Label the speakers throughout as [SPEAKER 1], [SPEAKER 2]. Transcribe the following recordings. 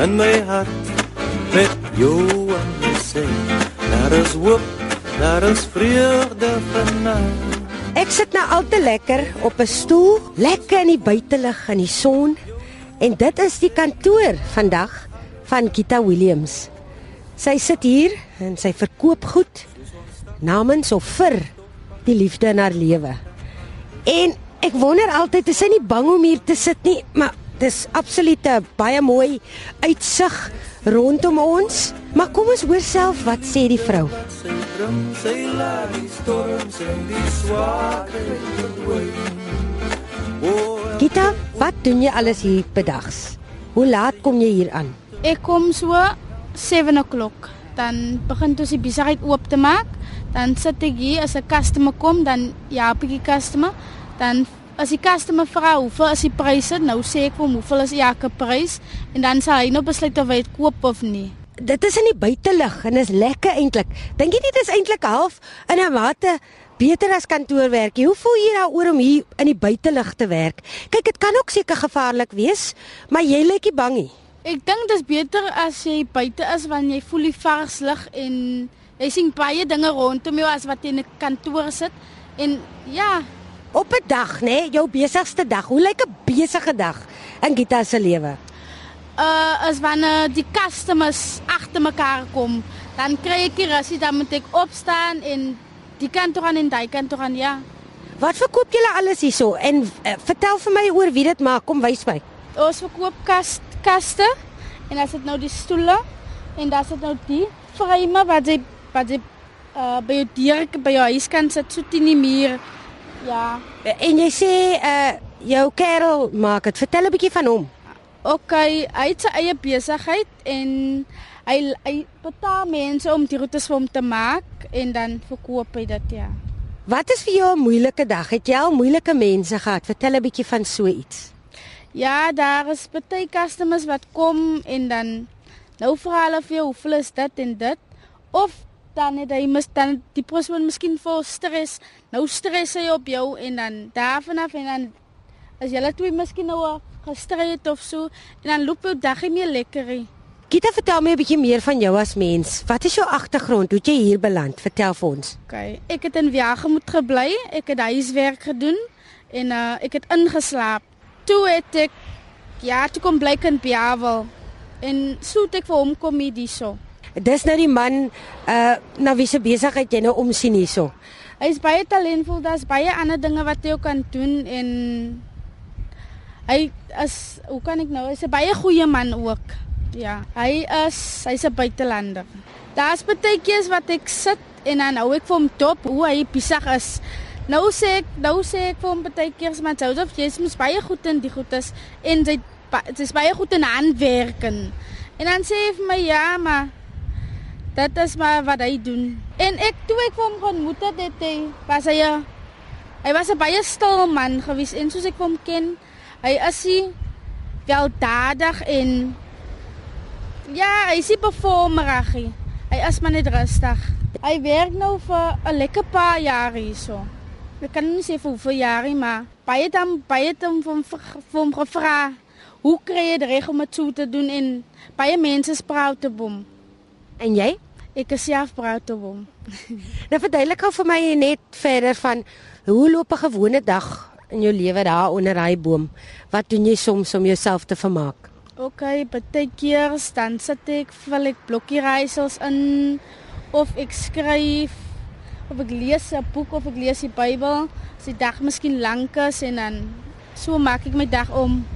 [SPEAKER 1] in my hart met jou aan my sy. Daar is hoop, daar is vreugde vanaand.
[SPEAKER 2] Ek sit nou al te lekker op 'n stoel, lekker in die buitelug in die son. En dit is die kantoor vandag van Gita Williams. Sy sit hier en sy verkoop goed namens of vir die liefde in haar lewe. En ek wonder altyd, is sy nie bang om hier te sit nie, maar dis absoluut 'n baie mooi uitsig rondom ons. Maar kom ons hoor self wat sê die vrou.
[SPEAKER 1] Sy laat die storms en die swaarkry verdwyn.
[SPEAKER 2] Gita, wat doen jy alles hier bedags? Hoe laat kom jy hier aan?
[SPEAKER 3] Ek kom so 7 o'clock. Dan begin ons die besigheid oop te maak. Dan sit ek hier as 'n customer kom, dan ja, 'n bietjie customer. Dan as die customer vra hoeveel is die pryse, nou sê ek vir hom hoeveel is elke prys en dan sal hy nou besluit of hy dit koop of nie.
[SPEAKER 2] Dit is in die buitelug en is lekker eintlik. Dink jy dit is eintlik half in 'n mate beter as kantoorwerk? Hoe voel jy daaroor om hier in die buitelug te werk? Kyk, dit kan ook seker gevaarlik wees, maar jy lyk nie bang nie.
[SPEAKER 3] Ek dink dit is beter as jy buite is want jy voel die vars lug en jy sien baie dinge rondom jou as wat jy in 'n kantoor sit. En ja,
[SPEAKER 2] Op 'n dag, nê, jou besigste dag. Hoe lyk 'n besige dag in Gita se lewe?
[SPEAKER 3] uh as wanneer die customers agter mekaar kom, dan kry ek die rassie dan moet ek opstaan en die kant toe gaan en daai kant toe gaan, ja.
[SPEAKER 2] Wat verkoop julle alles hierso? En uh, vertel vir my oor wie dit maak. Kom wys my.
[SPEAKER 3] Ons verkoop kast kaste en dan sit nou die stoele en dan sit nou die frame wat jy wat jy uh by jou deur by jou huis kan sit so teen die muur. Ja.
[SPEAKER 2] Uh, en jy sê uh jou kerel maak dit. Vertel 'n bietjie van hom.
[SPEAKER 3] OK, hy het sy eie besigheid en hy hy betaal mense om die roetes vir hom te maak en dan verkoop hy dit ja.
[SPEAKER 2] Wat is vir jou 'n moeilike dag? Het jy al moeilike mense gehad? Vertel 'n bietjie van so iets.
[SPEAKER 3] Ja, daar is baie customers wat kom en dan nou vra hulle vir jou hoeveel is dit en dit of dan het hy mis dan die persoon miskien vol stres. Nou stres hy op jou en dan daarvan af en dan as julle twee miskien nou gestry het of so en dan loop jou dag nie meer lekker nie.
[SPEAKER 2] Gita, vertel my 'n bietjie meer van jou as mens. Wat is jou agtergrond? Hoe het jy hier beland? Vertel vir ons.
[SPEAKER 3] Okay, ek het in Wiagemoed gebly. Ek het huiswerk gedoen en uh ek het ingeslaap. Toe het ek ja, toe kom bly in Piavel. En so het ek vir hom kom hier hierso.
[SPEAKER 2] Dis nou die man uh na wie se besigheid jy nou omsien hierso.
[SPEAKER 3] Hy is baie talentvol. Daar's baie ander dinge wat hy ook kan doen en hy is hoe kan ek nou? Hy's 'n baie goeie man ook. Ja, hy is hy's 'n buitelander. Daar's baie keers wat ek sit en dan hou ek vir hom dop hoe hy besig is. Nou sê ek, nou sê ek vir hom baie keers maar Joseph, jy's mos baie goed in die goedes en sy sy's baie goed in handwerken. En dan sê hy vir my ja, maar dit is maar wat hy doen. En ek toe ek hom ontmoet het, het hy was hy hy was 'n baie stil man gewees en soos ek hom ken, hy is hy weldadig en ja, hy is performerig. Hy is maar net rustig. Hy werk nou vir 'n lekker paar jaar hierso. Ek kan nie sê vir hoeveel jaar nie, maar baie dan baie dan van hom gevra, hoe kry jy dit reg om dit so te doen en baie mense spraak te bom.
[SPEAKER 2] En jy?
[SPEAKER 3] Ek is self proud te hom.
[SPEAKER 2] Nou verduidelik gou vir my net verder van hoe loop 'n gewone dag in jou lewe daar onder daai boom? Wat doen jy soms om jouself te vermaak?
[SPEAKER 3] OK, baie keer dan sit ek vul ek blokkie raaisels in of ek skryf of ek lees 'n boek of ek lees die Bybel. As die dag miskien lank is en dan so maak ek my dag om.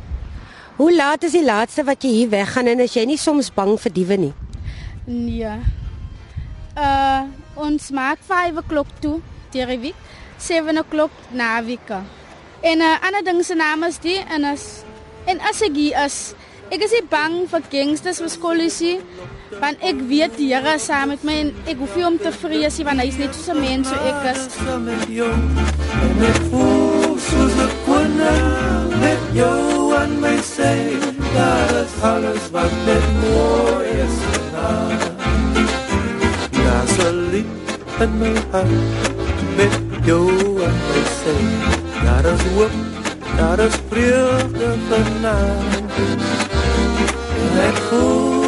[SPEAKER 2] Hoe laat is die laaste wat jy hier weggaan en is jy nie soms bang vir diewe nie?
[SPEAKER 3] Nee. Uh ons maak 5 o'clock toe deur die week, 7 o'clock na week. En 'n uh, ander ding se naam is die en as en as ek hier is, ek is nie bang vir gangsters of skoliesie want ek weet die Here is saam met my en ek hoef nie om te vrees nie want hy is net so 'n mens so ek is.
[SPEAKER 1] en ek voel soos 'n koning met jou aan my sy. Daar is alles wat net mooi is. Daar's 'n lied in my hart met jou aan my sy. Daar is hoop, daar is vreugde vanaand. En ek voel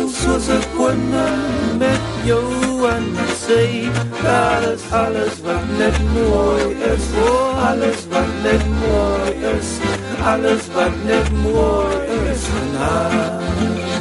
[SPEAKER 1] koning met jou en sê daar is alles wat net mooi is oh, alles wat net mooi is alles wat net mooi is vanavond